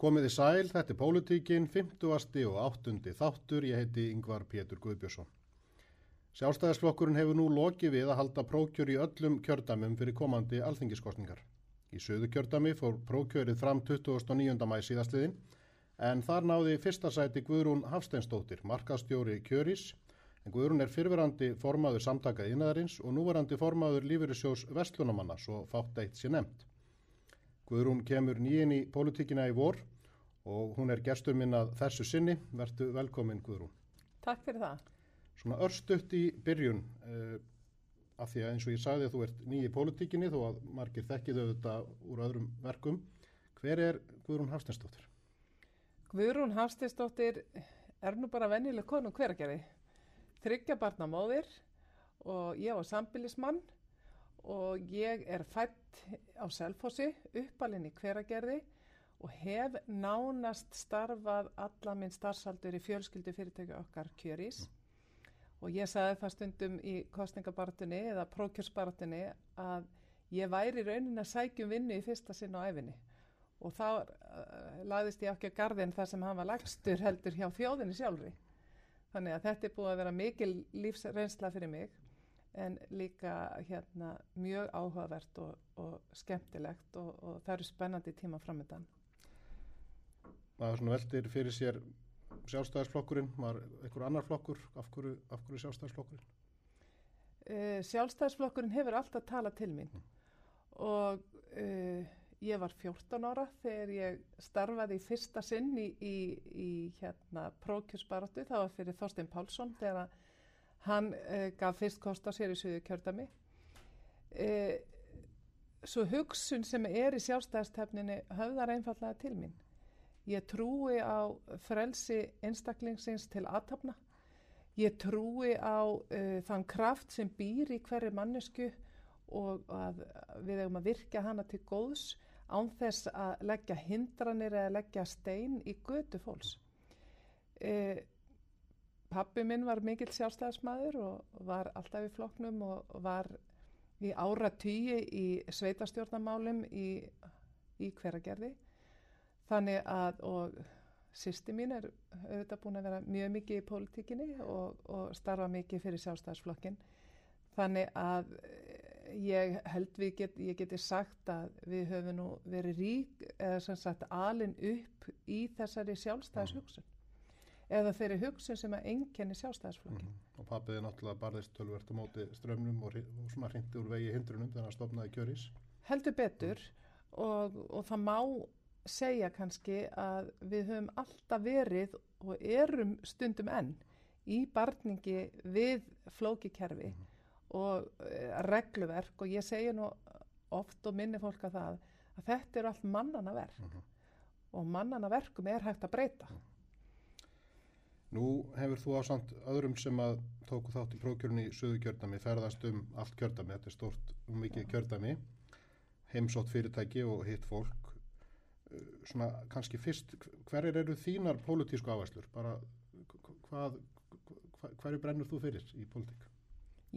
Komiði sæl, þetta er Pólitíkin, 50. og 8. þáttur, ég heiti Yngvar Pétur Guðbjörnsson. Sjálfstæðisflokkurinn hefur nú lokið við að halda prókjör í öllum kjördamum fyrir komandi alþingiskostningar. Í söðu kjördami fór prókjörið fram 29. mæ síðastliðin, en þar náði fyrsta sæti Guðrún Hafsteinsdóttir, markastjóri kjörís, en Guðrún er fyrverandi formaður samtaka innæðarins og núverandi formaður lífyrirsjós Vestlunamanna, svo fátt eitt sé nefnt. Guðrún kemur nýjinn í pólitíkina í vor og hún er gestur minn að þessu sinni. Vertu velkomin Guðrún. Takk fyrir það. Svona örstutt í byrjun, uh, af því að eins og ég sagði að þú ert nýj í pólitíkinni þó að margir þekkiðu þetta úr öðrum verkum. Hver er Guðrún Hafsteinsdóttir? Guðrún Hafsteinsdóttir er nú bara vennileg konu hveragerði. Tryggja barnamóðir og ég var sambilismann og ég er fætt á Selfossi, uppalinn í hveragerði og hef nánast starfað alla minn starfsaldur í fjölskyldu fyrirtöku okkar kjörís og ég sagði það stundum í kostningabartunni eða prókjörsbartunni að ég væri raunin að sækjum vinnu í fyrsta sinn á æfinni og þá uh, lagðist ég ekki að gardin þar sem hann var lagstur heldur hjá þjóðinni sjálfri. Þannig að þetta er búið að vera mikil lífsreynsla fyrir mig en líka hérna mjög áhugavert og, og skemmtilegt og, og það eru spennandi tíma framöndan. Það er svona veldir fyrir sér sjálfstæðarsflokkurinn, var einhver annar flokkur, af hverju, af hverju sjálfstæðarsflokkurinn? Uh, sjálfstæðarsflokkurinn hefur alltaf talað til mín mm. og uh, ég var 14 ára þegar ég starfaði í fyrsta sinn í, í, í hérna prókjusbaratu, það var fyrir Þorstein Pálsson þegar að Hann eh, gaf fyrst kost á sér í söðu kjördami. Eh, svo hugsun sem er í sjálfstæðastefninu höfðar einfallega til mín. Ég trúi á frelsi einstaklingsins til aðtapna. Ég trúi á uh, þann kraft sem býr í hverju mannesku og að við hefum að virka hana til góðs án þess að leggja hindranir eða leggja stein í götu fólks. Uh, Pappi minn var mikill sjálfstæðismæður og var alltaf í floknum og var í ára tíi í sveitastjórnamálum í, í hveragerði. Þannig að, og sýsti mín er auðvitað búin að vera mjög mikið í pólitíkinni og, og starfa mikið fyrir sjálfstæðisflokkin. Þannig að ég held við get, ég geti sagt að við höfum nú verið rík eða sem sagt alin upp í þessari sjálfstæðishugsun eða þeirri hugsun sem að enginni sjálfstæðisflokki. Mm -hmm. Og pappiði náttúrulega barðist tölvert á móti strömmnum og, og svona hrindi úr vegi hindrunum þegar hann stopnaði kjörís. Heldur betur mm. og, og það má segja kannski að við höfum alltaf verið og erum stundum enn í barningi við flókikerfi mm. og uh, regluverk og ég segja nú oft og minni fólk að það að þetta eru allt mannana verk -hmm. og mannana verkum er hægt að breyta. Nú hefur þú ásand öðrum sem að tóku þátt í prókjörni í söðu kjördami ferðast um allt kjördami, þetta er stort og mikið kjördami, heimsótt fyrirtæki og hitt fólk. Uh, svona kannski fyrst, hverjir eru þínar pólitísku áherslur? Bara hvað, hvað, hverju brennur þú fyrir í pólitík?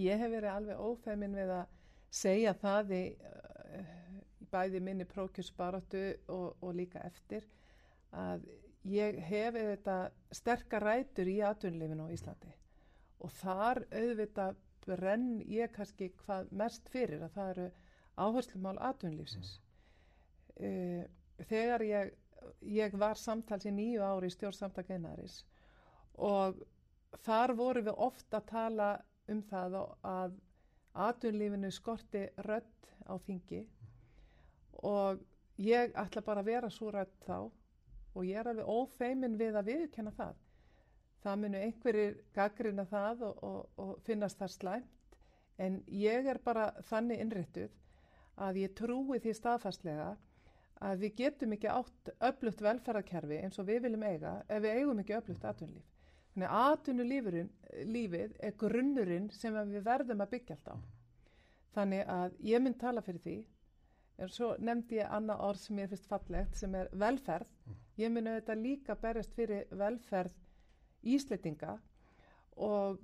Ég hef verið alveg ófæmin við að segja það í, uh, í bæði minni prókjörsbaratu og, og líka eftir að ég hef auðvitað sterkar rætur í atvinnlefinu á Íslandi og þar auðvitað brenn ég kannski hvað mest fyrir að það eru áherslumál atvinnlífsins. Mm. Uh, þegar ég, ég var samtals í nýju ári í stjórnsamtakainaris og þar voru við ofta að tala um það að atvinnlífinu skorti rött á þingi og ég ætla bara að vera svo rött þá og ég er alveg ófeimin við að viðkenna það. Það munu einhverjir gaggrina það og, og, og finnast það slæmt en ég er bara þannig innrittuð að ég trúi því staðfastlega að við getum ekki átt öflugt velferðarkerfi eins og við viljum eiga ef við eigum ekki öflugt atvinnulíf. Þannig að atvinnulífið er grunnurinn sem við verðum að byggja allt á. Þannig að ég mynd tala fyrir því en svo nefndi ég annað orð sem ég finnst fallegt sem er velferð mm. ég mun auðvitað líka berjast fyrir velferð íslitinga og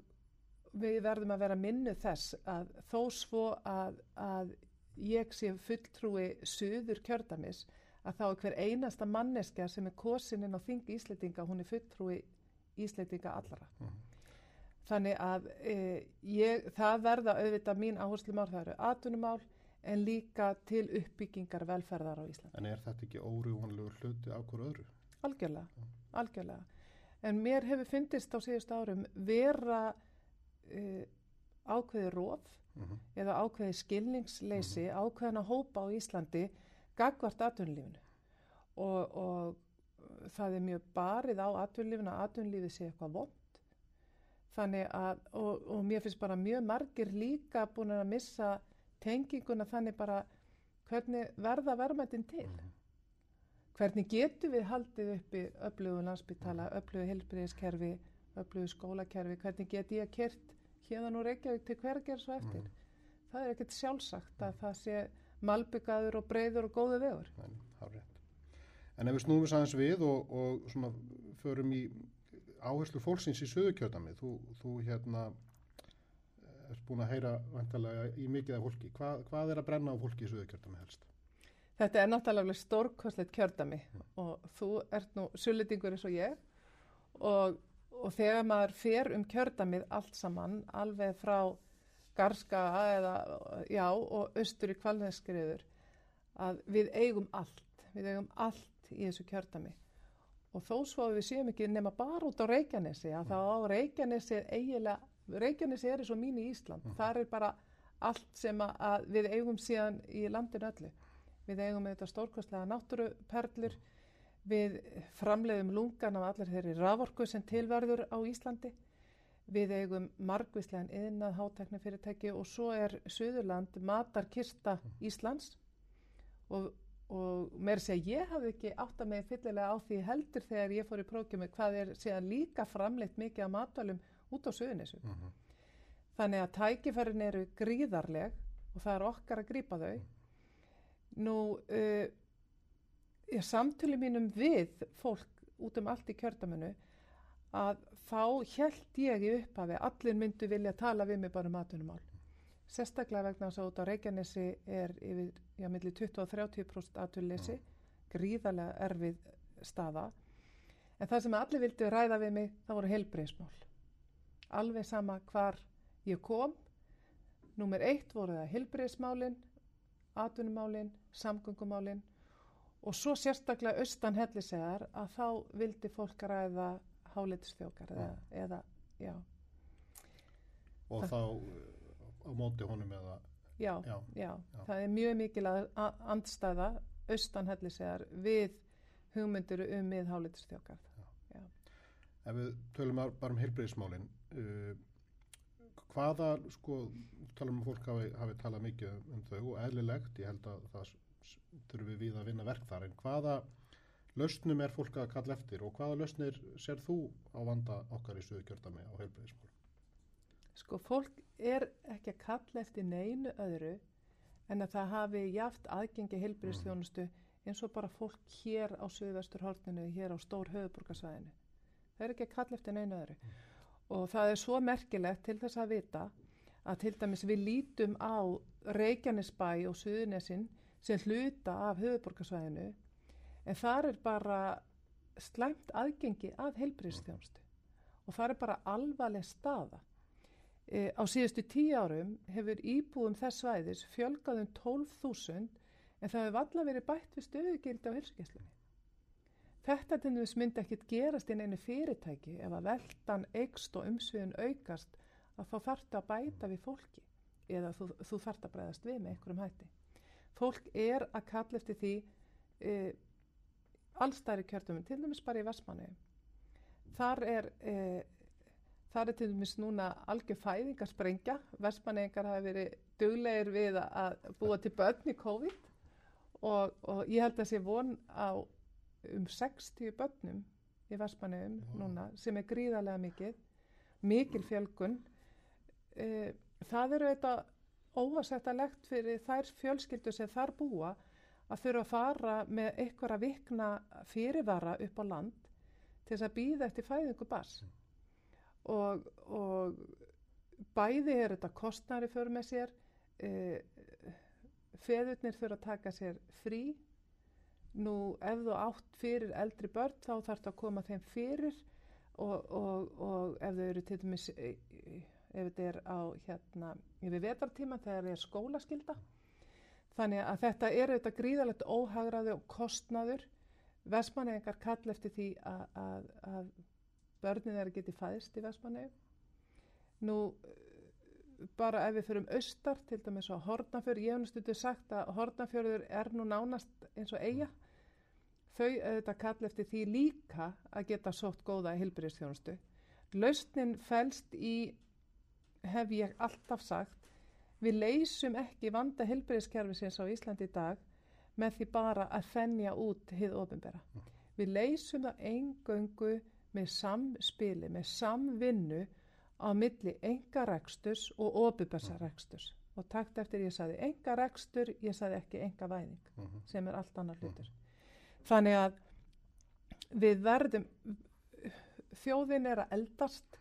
við verðum að vera minnu þess að þó svo að, að ég sé fulltrúi söður kjördamis að þá er hver einasta manneskja sem er kosininn á þingi Ísleitinga, hún er fulltrúi Ísleitinga allara. Mhm. Þannig að e, ég, það verða auðvitað mín áherslumál, það eru atvinnumál en líka til uppbyggingar velferðar á Íslandi. En er þetta ekki órjúvanlegur hluti af hverju öðru? Algjörlega, algjörlega. En mér hefur fyndist á síðust árum vera uh, ákveði róf Mm eða ákveði skilningsleysi ákveðina hópa á Íslandi gagvart atvinnulífinu og, og það er mjög barið á atvinnulífinu að atvinnulífið sé eitthvað vond þannig að og, og mér finnst bara mjög margir líka búin að missa tenginguna þannig bara hvernig verða verðmættin til hvernig getum við haldið uppi öflugu landsbytala, öflugu helbriðiskerfi, öflugu skólakerfi, hvernig get ég kert hérðan úr Reykjavík til hver að gera svo eftir. Það er ekkert sjálfsagt að það sé malbyggaður og breyður og góðu. Nei, hárrétt. En ef við snúum við aðeins við og, og svona förum í áherslu fólksins í söðukjötami, þú, þú hérna erst búin að heyra vantarlega í mikið af fólki. Hva, hvað er að brenna á fólki í söðukjötami helst? Þetta er náttúrulega stórkosleitt kjördami og þú ert nú sulitingur eins og ég og, og þegar maður fer um kjördamið allt saman alveg frá Garska eða, já, og austur í kvalneskriður að við eigum allt, við eigum allt í þessu kjördami og þó svo við séum ekki nema bara út á Reykjanesi að þá á Reykjanesi eiginlega, Reykjanesi er eins og mín í Ísland, þar er bara allt sem að, við eigum síðan í landinu öllu. Við eigum með þetta stórkostlega náttúruperlur, við framleiðum lungan af allir þeirri raforku sem tilverður á Íslandi, við eigum margvíslegan yðnað hátækni fyrirtæki og svo er Suðurland matarkista Íslands. Og, og mér sé að ég hafði ekki átt að með fyllilega á því heldur þegar ég fór í prókjumi hvað er síðan líka framleitt mikið af matalum út á Suðunissu. Mm -hmm. Þannig að tækifærin eru gríðarleg og það er okkar að grípa þau. Nú, uh, samtölu mínum við fólk út um allt í kjördaminu að þá held ég í upphafi allir myndu vilja tala við mig bara um atvinnumál. Sérstaklega vegna þess að út á Reykjanesi er yfir, já, millir 20-30% atvinnleysi, gríðarlega erfið staða. En það sem allir vildu ræða við mig, það voru helbreyðsmál. Alveg sama hvar ég kom. Númer eitt voru það helbreyðsmálinn, atvinnumálinn, samgöngumálinn og svo sérstaklega austan hellisegar að þá vildi fólk ræða háleitisfjókar eða, eða, já. Og þá uh, á móti honum eða... Já, Já, já, já. það er mjög mikil að a- andstæða austan hellisegar við hugmyndur um mið háleitisfjókar. Ef við tölum bara um heilbreyðismálin, uh, hvaða, sko, talum um fólk hafi, hafi talað mikið um, þau og eðlilegt, ég held að það þurfum við að vinna verk þar, en hvaða lausnum er fólk að kalla eftir og hvaða lausnir ser þú á vanda okkar í Suðurkjördami á heilbreyðismálin? Sko, fólk er ekki að kalla eftir neinu öðru en að það hafi jaft aðgengi heilbyrðistjónustu eins og bara fólk hér á Suðvestur hortinu, hér á stór höfuborgarsvæðinu. Það er ekki að kalla eftir neinu öðru. Og það er svo merkilegt til þess að vita að til dæmis við lítum á Reykjanesbæ og Suðunesin sem hluta af höfuborgarsvæðinu en þar er bara slæmt aðgengi að heilbyrðistjónustu og það er bara alvarleg staða. E, á síðustu tíu árum hefur íbúum þess svæðis fjölgað um 12.000 en það hefur valla verið bætt við stöðugildi á hilsugjæslunni. Þetta til þess myndi ekkit gerast inn einu fyrirtæki ef að veldan eikst og umsviðun aukast að þá þarftu að bæta við fólki eða þú, þú þarft að bregðast við með einhverjum hætti. Fólk er að kalla eftir því e, allstæri kjörtumum, til dæmis bara í Vestmanni. Þar er e, Það er til dæmis núna algjör fæðingarsprengja. Vestmanningar hafi verið duglegir við að búa til börn í COVID og, og ég held að sé von á um 60 börnum í Vestmanningum Vá. núna sem er gríðarlega mikið, mikil fjölgun. Eh, Það eru þetta óvasettalegt fyrir þær fjölskyldur sem þar búa að þurfa að fara með einhverja vikna fyrirvara upp á land til þess að býða eftir fæðingu bars og, og bæði er þetta kostnari fyrir með sér e, feðurnir þurfa að taka sér frí nú ef þú átt fyrir eldri börn þá þarf það að koma þeim fyrir og, og, og ef þau eru til dæmis e, e, ef þetta er á hérna yfir vetartíma þegar það er skólaskylda. Þannig að þetta er þetta gríðalegt óhagraði og kostnaður. Vestmannegingar kall eftir því að, að, að börnin þeirra geti fæðist í Vestmannegum nú bara ef við fyrum austar til dæmis á Hortnafjörð, ég hef náttúrulega sagt að Hortnafjörður er nú nánast eins og eiga þau auðvitað kall eftir því líka að geta sótt góða hilbriðstjónustu lausnin fælst í hef ég alltaf sagt við leysum ekki vanda hilbriðskerfisins á Íslandi í dag með því bara að fennja út hið ofinbera við leysum það engöngu með samspili, með samvinnu á milli engareksturs og ofurbessareksturs og takt eftir ég saði engarekstur, ég saði ekki engavæðing uh -huh. sem er allt annar hlutur. Uh -huh. Þannig að við verðum, þjóðin er að eldast,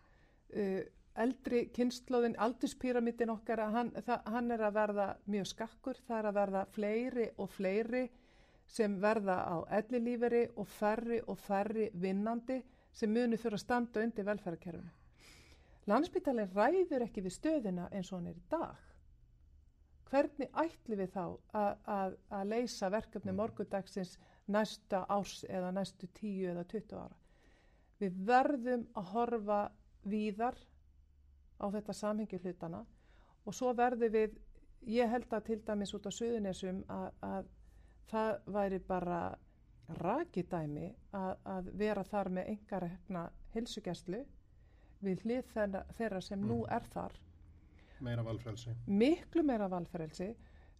uh, eldri kynnslóðin, aldurspyramidin okkar, hann, það, hann er að verða mjög skakkur, það er að verða fleiri og fleiri sem verða á ellilíferi og færri og færri vinnandi sem muni þurfa að standa undir velferðarkerfunu. Landsbytalinn ræður ekki við stöðina eins og hann er í dag. Hvernig ætli við þá að, að, að leysa verkefni mm. morgundagsins næsta árs eða næstu tíu eða tuttu ára? Við verðum að horfa víðar á þetta samhengi hlutana og svo verðum við, ég held að til dæmis út á söðunesum að, að það væri bara rakidæmi að vera þar með engarekna hilsugjastlu við hlið þeirra sem mm. nú er þar meira valfrelsi miklu meira valfrelsi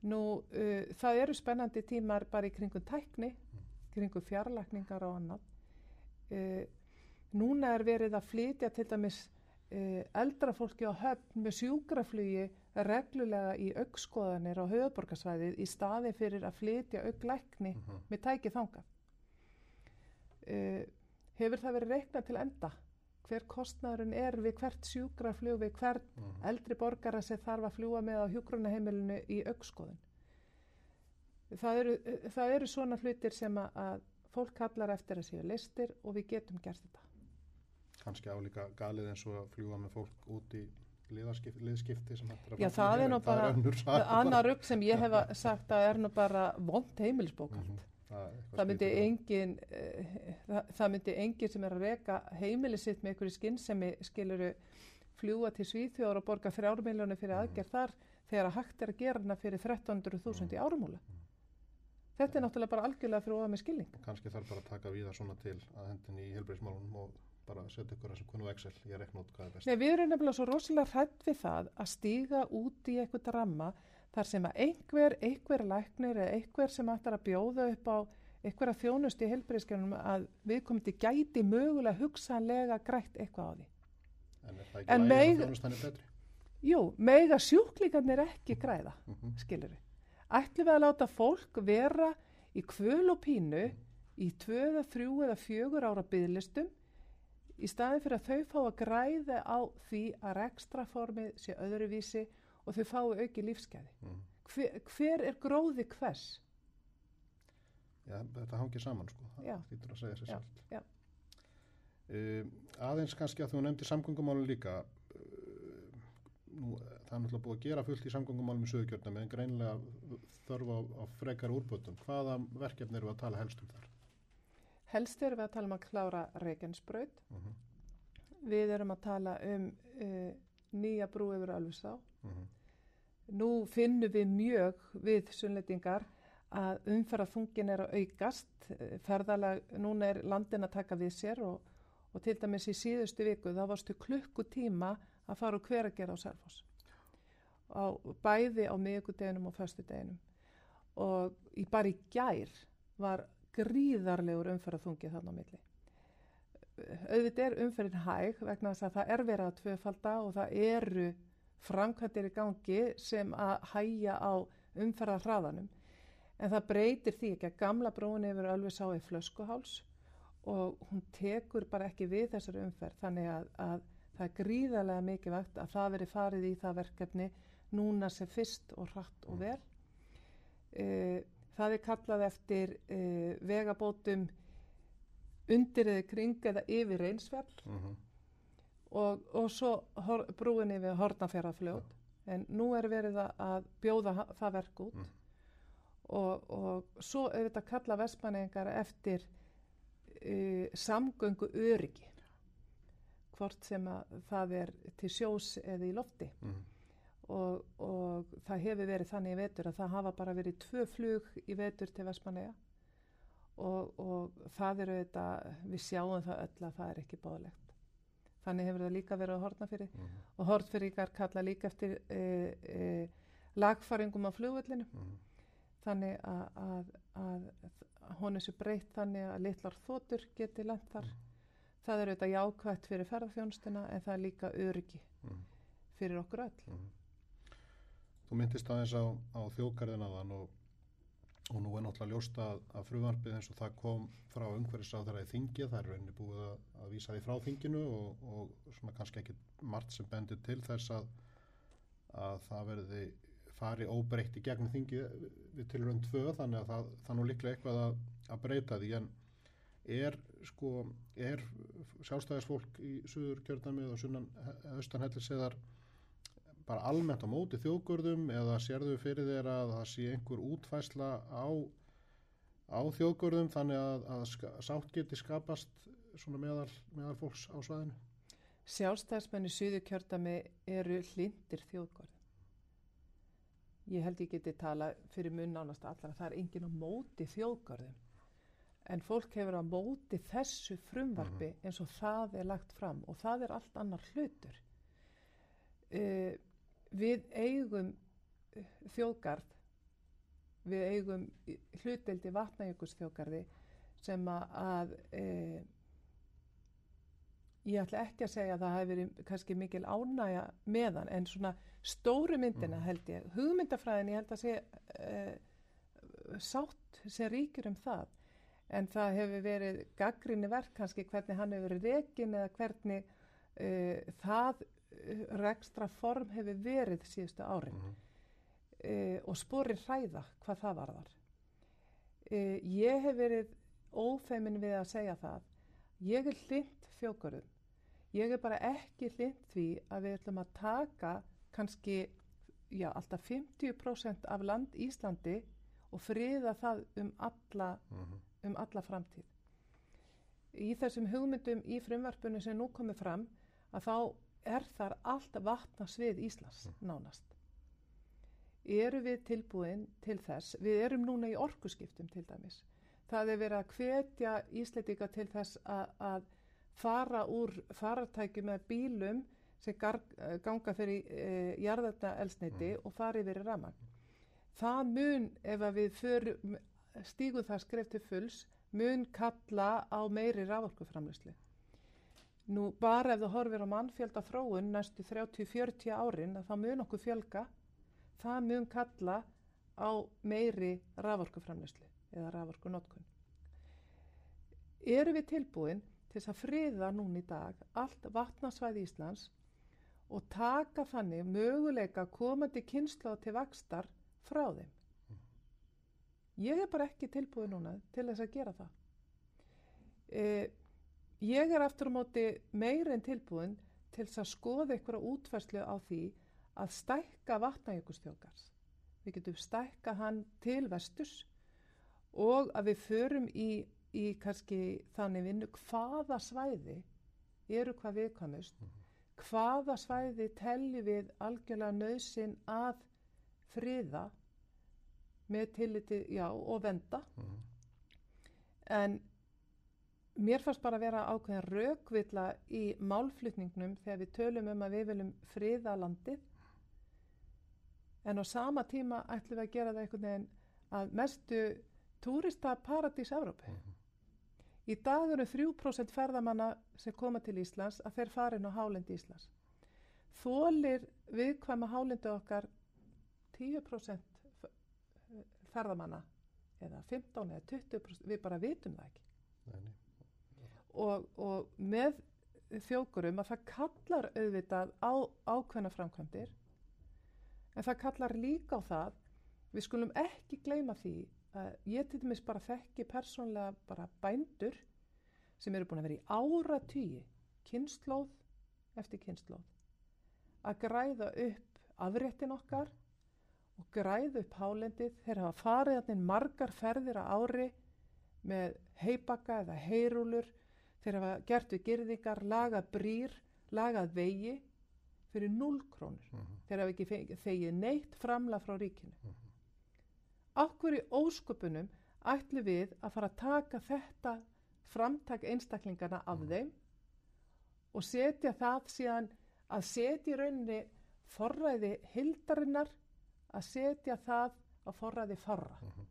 nú uh, það eru spennandi tímar bara í kringum tækni mm. kringum fjarlækningar og annað uh, núna er verið að flytja til dæmis uh, eldra fólki á höfn með sjúkraflugi reglulega í augskoðanir á höfuborgarsvæðið í staði fyrir að flytja auglækni -hmm. með tækið þanga uh, hefur það verið reiknað til enda hver kostnæðurinn er við hvert sjúkraflug við hvert mhm. -huh. eldri borgara sem þarf að fljúa með á hjúgrunaheimilinu í augskoðun. Það eru, það eru svona hlutir sem að, að fólk kallar eftir að séu listir og við getum gert þetta. Kanski álíka galið eins og að fljúa með fólk út í liðskipti sem hættir að Já, það er nú bara annar rugg sem ég hef sagt að er nú bara vond heimilisbókald. Uh mhm. Það, myndi engin uh, það, það myndi engin sem er að reka heimili sitt með einhverju skinnsemi skiluru fljúa til Svíþjóður og borga þrjármiljónu fyrir mm. aðgerð þar þegar að hægt er að gera hana fyrir 13.000 mm. í árumúla mm. þetta er náttúrulega bara algjörlega fyrir óða með skilning kannski þarf bara að taka við það svona til að hendin í helbriðsmálunum og bara setja ykkur þessum konu Excel, ég rekna út hvað er best Nei, við erum nefnilega svo rosalega hrætt við það að stíga út í eitthvað ramma þar sem að einhver, einhver læknir eða einhver sem ættar að bjóða upp á einhverja þjónust í helbriðskjörnum að við komum til gæti mögulega hugsanlega grætt eitthvað á því. En er það ekki lægið að þjónust hann er betri? Jú, mega sjúklingarnir ekki græða, mm -hmm. skilur við. Ætlum við að láta fólk vera í kvöl og pínu í tvöða, þrjú eða fjögur ára bygglistum í staði fyrir að þau fá að græða á því að rekstraformið sé öðruvísi og þau fái auki lífskeiði. Mm. Hver, hver er gróði hvers? Já, þetta hangir saman sko, það þýttur að segja sér sjálf. Uh, aðeins kannski að þú nefndi samgöngumálun líka, uh, nú, það er náttúrulega búið að gera fullt í samgöngumálum í sögurkjörnum en greinlega þörfa á, á frekar úrbötum. Hvaða verkefni eru við að tala helst um þar? Helst eru við að tala um að klára Reykjanesbröð. Uh mhm. -huh. Við erum að tala um uh, nýja brú yfir Ölfusá. -huh. Nú finnum við mjög við sunnleitingar að umferðarþungin er að aukast, ferðalag, núna er landin að taka við sér og, og til dæmis í síðustu viku þá varstu klukkutíma að fara og hver að gera á Sælfoss. Á, bæði á miðugudeginum og föstudeginum og í bara í gær var gríðarlegur umferðarþungi þarna milli. Auðvitað er umferðin hæg vegna þess að það er verið að tvöfalda og það eru framkvæmdir í gangi sem að hæja á umferðar hraðanum en það breytir því ekki að gamla brún yfir alveg sá í flöskuháls og hún tekur bara ekki við þessari umferð. Þannig að, að það er gríðarlega mikið vegt að það veri farið í það verkefni núna sem fyrst og hratt og vel. E, það er kallað eftir uh, vegabótum undir eða kring eða yfir reynsfjall Mm -hmm. Og, og svo hor, brúin yfir hortnafjörðafljót en nú er verið að- bjóða það verk út Mm. og, og svo auðvitað kalla vestmanningar eftir uh, samgöngu öryggi hvort sem að það er til sjós eða í lofti Mm. og, og það hefur verið þannig í vetur að það hafa bara verið tvö flug í vetur til Vestmanneja og, og það eru þetta, við sjáum það öll að það er ekki báðlegt. Þannig hefur það líka verið á hortnafyrir Mm. og hortfyringar kalla líka eftir e, e, lagfæringum á flugvöllinu Mm. þannig að, að, að, að hún er svo breytt þannig að litlar þotur geti lent þar. Það er auðvitað jákvætt fyrir ferðarþjónstuna en það er líka öryggi Mm. fyrir okkur öll. Mm. Þú myndist aðeins á, á þjókarðinaðan og, og nú er náttúrulega ljóst að, að fruvarpið eins og það kom frá umhverfisáþara í þingið, það er rauninni búið að, að vísa því frá þinginu og, og svona kannski ekki margt sem bendir til þess að, að það verði fari óbreytt í gegnum þingið við tilrönd tvö þannig að það, það nú líklega eitthvað að, breyta því. En er sko, er sjálfstæðisfólk í suður kjördæmið og sunnan austan helliseðar bara almennt á móti þjóðgörðum eða sérðu fyrir þér að það sé einhver útfæsla á, á þjóðgörðum þannig að, að sátt geti skapast meðal, meðal fólks á svæðinu? Sjálfstæðismenn í suðu kjördami eru hlindir þjóðgörðum. Ég held ég geti tala fyrir mun nánast allar að það er engin á móti þjóðgörðum. En fólk hefur á móti þessu frumvarfi eins og það er lagt fram og það er allt annar hlutur. Uh, við eigum uh, þjóðgarð, við eigum hluteldi vatnajökulsþjóðgarði sem að, uh, ég ætla ekki að segja að það hefur verið kannski mikil ánægja meðan en svona stóru myndina Mm. held ég, hugmyndafræðin ég held að sé uh, sátt sem ríkir um það. En það hefur verið gaggrinni verk kannski hvernig hann hefur verið rekin eða hvernig uh, það rekstra form hefur verið síðustu árin Mm uh, og sporir hræða hvað það varðar. Uh, ég hef verið ófeimin við að segja það. Ég er hlind þjókurum. Ég er bara ekki hlind því að við ætlum að taka kannski já, alltaf 50% af land Íslandi og friða það um alla, -hmm. um alla framtíð. Í þessum hugmyndum í frumvarpunum sem nú komið fram að þá er þar allt vatna svið Íslands nánast eru við tilbúin til þess, við erum núna í orkuskiptum til dæmis. Það er verið að hvetja Íslandika til þess að, að fara úr farartæki með bílum sem gar, ganga fyrir e, jarðarna elsniti og fara yfir í ramagn. Það mun, ef að við förum, stígum það skref til fulls, mun kalla á meiri raforkuframlöslu. Nú bara ef þú horfir á mannfjölda þróun næstu 30-40 árin að það mun okkur fjölga það mun kalla á meiri raforkuframlöslu eða raforkunotkun. Eru við tilbúin til þess að friða núna í dag allt vatnasvæði Íslands og taka þannig möguleika komandi kynsla til vakstar frá þeim? Ég er bara ekki tilbúin núna til þess að gera það. E, ég er aftur á móti meir en tilbúin til þess að skoða einhverja útfærslu á því að stækka vatnajökustjókars. Við getum stækka hann til vesturs og að við förum í, í kannski þannig vinnu hvaða svæði eru hvað viðkvæmust, hvaða svæði telli við algjörlega nöðsin að friða með tilliti, já, og venda. Mhm. En mér fannst bara að vera ákveðin raukvilla í málflutningnum þegar við tölum um að við viljum friða landið en á sama tíma ætlum við að gera það einhvern veginn að mestu túrista paradís Evrópu. Í dag eru 3% ferðamanna sem koma til Íslands að þeir farin á hálendi Íslands. Þólir viðkvæma hálendi okkar 10% ferðamanna eða 15 eða 20%, við bara vitum það ekki. Nei, nei. Og, og með þjókurum að það kallar auðvitað á ákveðna framkvæmdir en það kallar líka á það við skulum ekki gleyma því að ég til dæmis bara þekki persónlega bara bændur sem eru búin að vera í áratýji kynnslóð eftir kynnslóð að græða upp afréttin okkar og græða upp hálendið. Þeir hafa farið margar ferðir á ári með heibaka eða heyrúlur þeir hafa gert við girðingar, lagað brýr lagað vegi fyrir 0 krónur Mm -hmm. þeir hafa ekki þegið neitt framla frá ríkinu Mhm. okkur í ósköpunum ætlu við að fara að taka þetta framtak einstaklingarna af Mhm. þeim og setja það síðan að setja í rauninni forræði hildarinnar að setja það á forræði farra Mhm.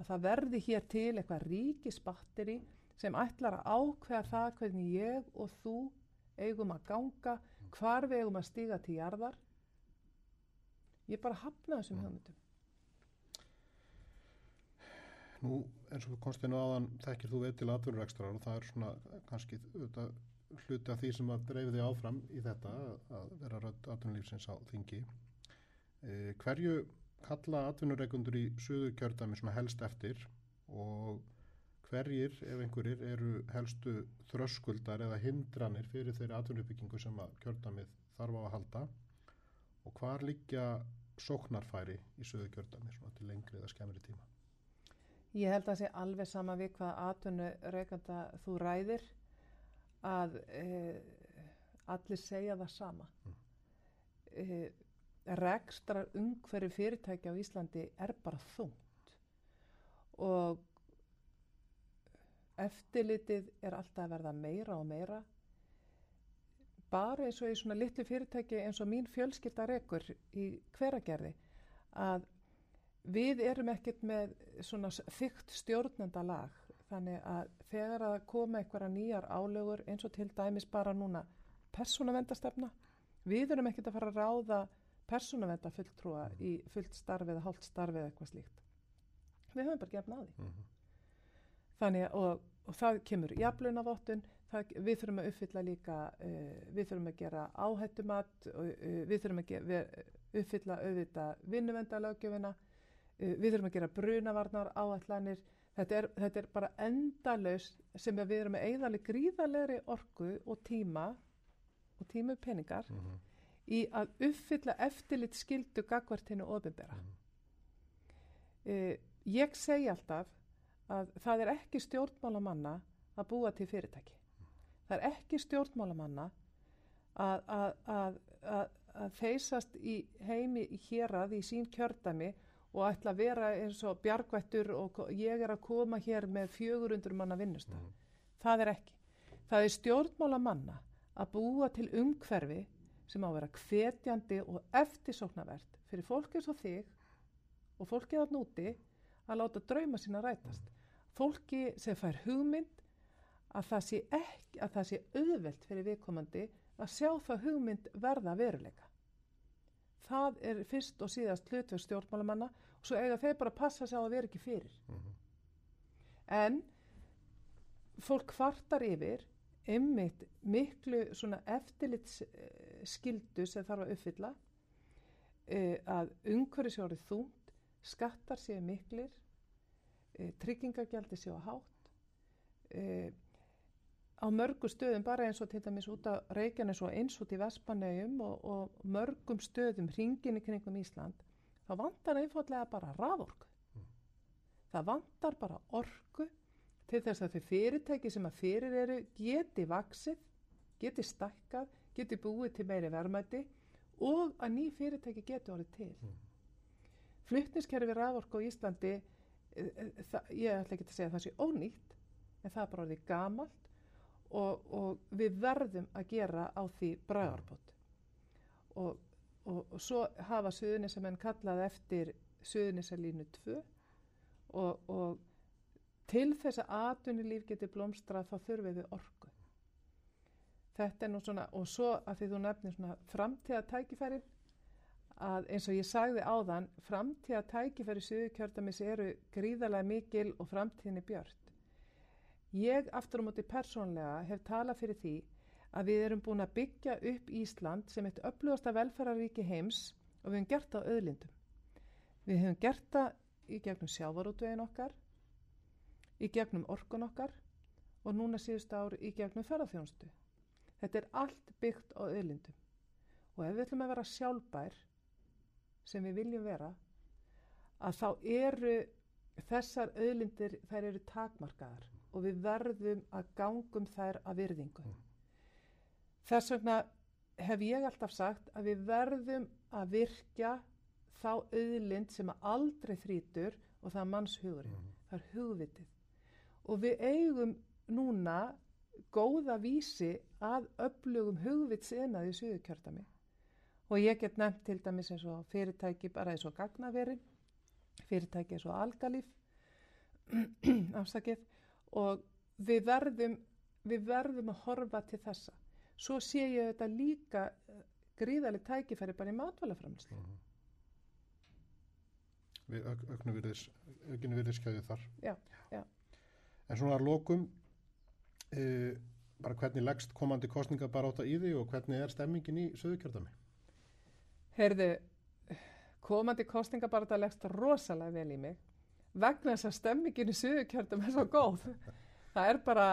að það verði hér til eitthvað ríkisbatteri sem ætlar að ákveða það hvernig ég og þú eigum að ganga hvar við eigum að stíga til jarðar ég bara hafna þessum Mm. hugmyndum Nú, eins og á aðan þekkir þú veið til atvinnurekstrar og það er svona kannski auðvitað, hluti af því sem að dreifði þig áfram í þetta að vera rödd atvinnulífsins á þingi. E, hverju kalla atvinnureikundur í söðu kjördæmi svona helst eftir og hverjir, ef einhverjir, eru helstu þröskuldar eða hindranir fyrir þeirri atvinnurbyggingu sem að kjördæmið þarf á að halda og hvar liggja sóknarfæri í söðu kjördæmi svona til lengri eða skemmri tíma? Ég held að það sé alveg sama við hvað atvinnu reykanda þú ræðir að e, allir segja það sama. Mm. E, rekstrar umhverju fyrirtæki á Íslandi er bara þungt og eftirlitið er alltaf að verða meira og meira. Bara eins og í svona litlu fyrirtæki eins og mín fjölskylda rekur í hveragerði að við erum ekkert með svona þygt stjórnenda lag þannig að þegar að koma einhverja nýjar álögur eins og til dæmis bara núna persónavendastefna við erum ekkert að fara að ráða persónavenda fulltrúa í fullt starfi eða hálft starfi eða eitthvað slíkt við höfum bara gefna á því Mm -hmm. þannig að og, það kemur jaflunavottun við þurfum að uppfylla líka uh, við þurfum að gera áhættumat og uh, við þurfum að ge uppfylla auðvita vinnuvendalögjöfina uh, við þurfum að gera brunavarnar áallanir þetta er, þetta er bara endalaus sem við erum með eigðaleg gríðalegri orku og tíma og tímu peningar Mm -hmm. í að uppfylla eftirlit skildu gagvartinu ofinbera Mhm. uh, ég segi alltaf að það er ekki stjórnmálamanna að búa til fyrirtæki það er ekki stjórnmálamanna að, að, að, að, að þeysast í heimi í hérað í sín kjördami og ætla að vera eins og bjargvættur og ég er að koma hér með 400 manna vinnustaf. Mhm. Það er ekki. Það er stjórnmálamanna að búa til umhverfi sem á að vera hvetjandi og eftirsóknarvert fyrir fólk eins og þig og fólkið að núti að láta drauma sína rætast. Fólki sem fær hugmynd að það sé, ekki, að það sé auðvelt fyrir viðkomandi að sjá það hugmynd verða veruleika. Það er fyrst og síðast hlutverð stjórnmálamanna og svo eiga þeir bara að passa sig á að vera ekki fyrir. Mhm. En fólk kvartar yfir ymmit miklu eftirlitsskildu sem þarf að uppfylla uh, að orðið þúnt, skattar séu miklir, uh, tryggingagjaldi séu hátt, uh, á mörgu stöðum bara eins og til dæmis út á Reykjanes og eins út í Vespanauðum og, og mörgum stöðum hringin í kringum Ísland, þá vantar einfallega bara raforku. Það vantar bara orku til þess að þau fyrirtæki sem að fyrir eru geti vaksið, geti stækkað, geti búið til meiri verðmæti og að ný fyrirtæki geti orðið til. Mm. Flutniskerfi raforku á Íslandi, e, e, það, ég ætla ekki að segja að það sé ónýtt, en það er bara orðið gamalt og, og við verðum að gera á því bræðarbót. Og, og, og svo hafa suðunisamenn kallað eftir suðunisalínu 2 og, til þess að atvinnulíf geti blómstrað þá þurfum við orku. Þetta er nú svona, og svo að því þú nefnir svona framtíða tækifæri, að eins og ég sagði áðan, framtíða tækifæri suðukjördamis eru gríðarlega mikil og framtíðinni björnt. Ég aftur á móti persónlega hef talað fyrir því að við erum búin að byggja upp Ísland sem eitt upplugasta velferðaríki heims og við hefum gert það á öðlindum. Við hefum gert það í gegnum sjávarútvegin okkar, í gegnum orkun okkar og núna síðust ár í gegnum ferðarþjónustu. Þetta er allt byggt á öðlindum og ef við ætlum að vera sjálfbær sem við viljum vera að þá eru þessar öðlindir, þær eru takmarkaðar og við verðum að gangum þær að virðingu. Mm. Þess vegna hef ég alltaf sagt að við verðum að virkja þá auðlind sem aldrei þrítur og það er mannshugurinn, Mhm. það er hugvitið. Og við eigum núna góða vísi að öflugum hugvitsiðnaði í suðukjörtami. Og ég get nefnt til dæmis eins og fyrirtæki bara eins og gagnaverin, fyrirtæki eins og algalíf, afsakið, og við verðum, við verðum að horfa til þessa. Svo sé ég þetta líka eh, gríðarlega tækifæri bara í matvælaframslu. Mhm. Við auk, auknu virðis, aukinu virðiskeiði þar. Já, já. En svona að lokum, e, bara hvernig leggst komandi kostninga bara átta í því og hvernig er stemmingin í söðukjörðami? Heyrðu, komandi kostninga bara þetta leggst rosalega vel í mig vegna þess að stemmingin í suðukjördum er svo góð. Það er bara,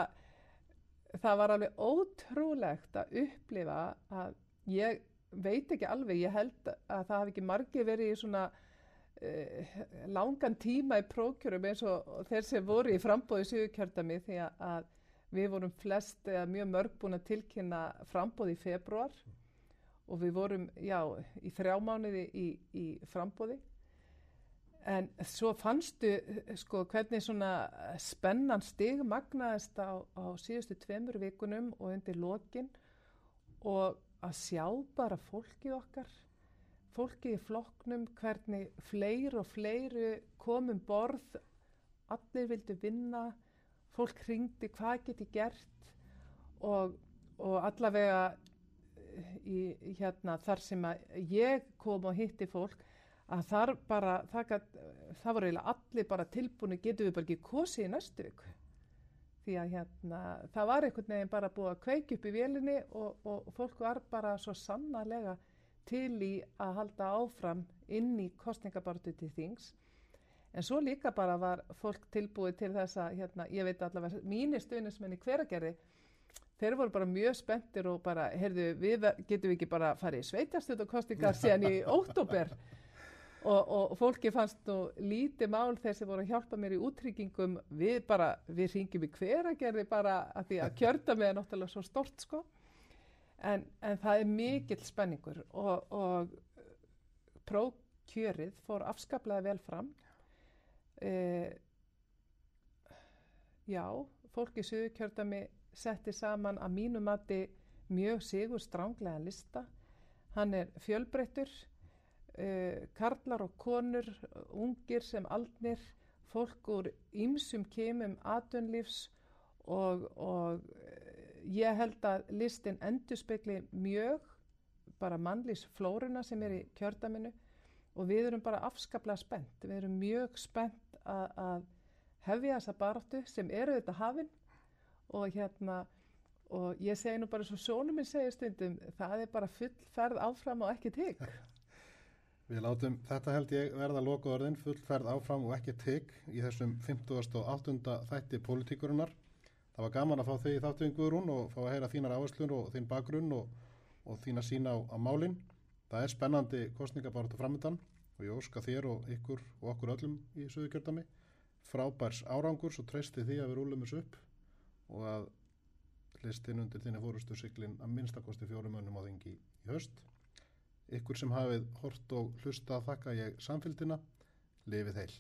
það var alveg ótrúlegt að upplifa að ég veit ekki alveg, ég held að það hafi ekki margi verið í svona uh, langan tíma í prókjörum eins og þeir sem voru í frambóði suðukjördami því að við vorum flest eða mjög mörg búin að tilkynna frambóði í februar og við vorum, já, í þrjá mánuði í, í frambóði. En svo fannstu, sko, hvernig svona spennan stig magnaðist á, á síðustu tveimur vikunum og undir lokin. Og að sjá bara fólkið okkar, fólkið í flokknum, hvernig fleir og fleiri komum borð, allir vildu vinna, fólk ringdi hvað geti gert? Og, og allavega í, hérna, þar sem ég kom og hitti fólk að þar bara, það, gat, það voru eiginlega allir bara tilbúinu, getum við bara ekki kosið í næstu viku. Því að hérna, það var einhvern veginn bara búið að kveiki upp í vélinni og, og fólk var bara svo sannarlega til í að halda áfram inn í kostningabartu til þings. En svo líka bara var fólk tilbúið til þess að, hérna, ég veit allavega, mínir stuðnismenni hveragerði, þeir voru bara mjög spenntir og bara, heyrðu, við getum ekki bara farið í sveitastöðukostingar síðan í óttúber og, og fólki fannst nú lítið mál þeir sem voru að hjálpa mér í útryggingum við bara, við ringjum í hveragerði bara að því að kjörda með er náttúrulega svo stort sko. En, en það er mikill spenningur og, og prókjörið fór afskaplega vel fram. E, já, fólki í Suðurkjördami setti saman að mínu mati mjög sigur stránglega lista. Hann er fjölbreyttur, uh, karlar og konur, ungir sem aldnir, fólk úr ýmsum kemum atunlífs og, og ég held að listin endurspegli mjög bara mannlýsflóruna sem er í kjördaminu og við erum bara afskaplega spennt. Við erum mjög spennt að, hefja þessa baráttu sem eru þetta hafinn og hérna og ég segi nú bara svo sónum minn segir stundum það er bara full ferð áfram og ekki tigg Við látum þetta held ég verða lokuðorðin full ferð áfram og ekki tigg í þessum 58. þætti politíkurinnar. Það var gaman að fá þig í þáttuðinguðurún og fá að heyra þínar áherslur og þín bakgrunn og, og þína sína á, á málinn. Það er spennandi kostningabaratu framöndan og ég óska þér og ykkur og okkur öllum í Suðurkjördami frábærs árangur svo treysti því að við rúlum þessu upp og að listin undir þínu fórustu siglin að minnstakosti fjórum önnum á þingi í höst. Ykkur sem hafið hort og hlusta þakka ég samfélgina, lifið heil.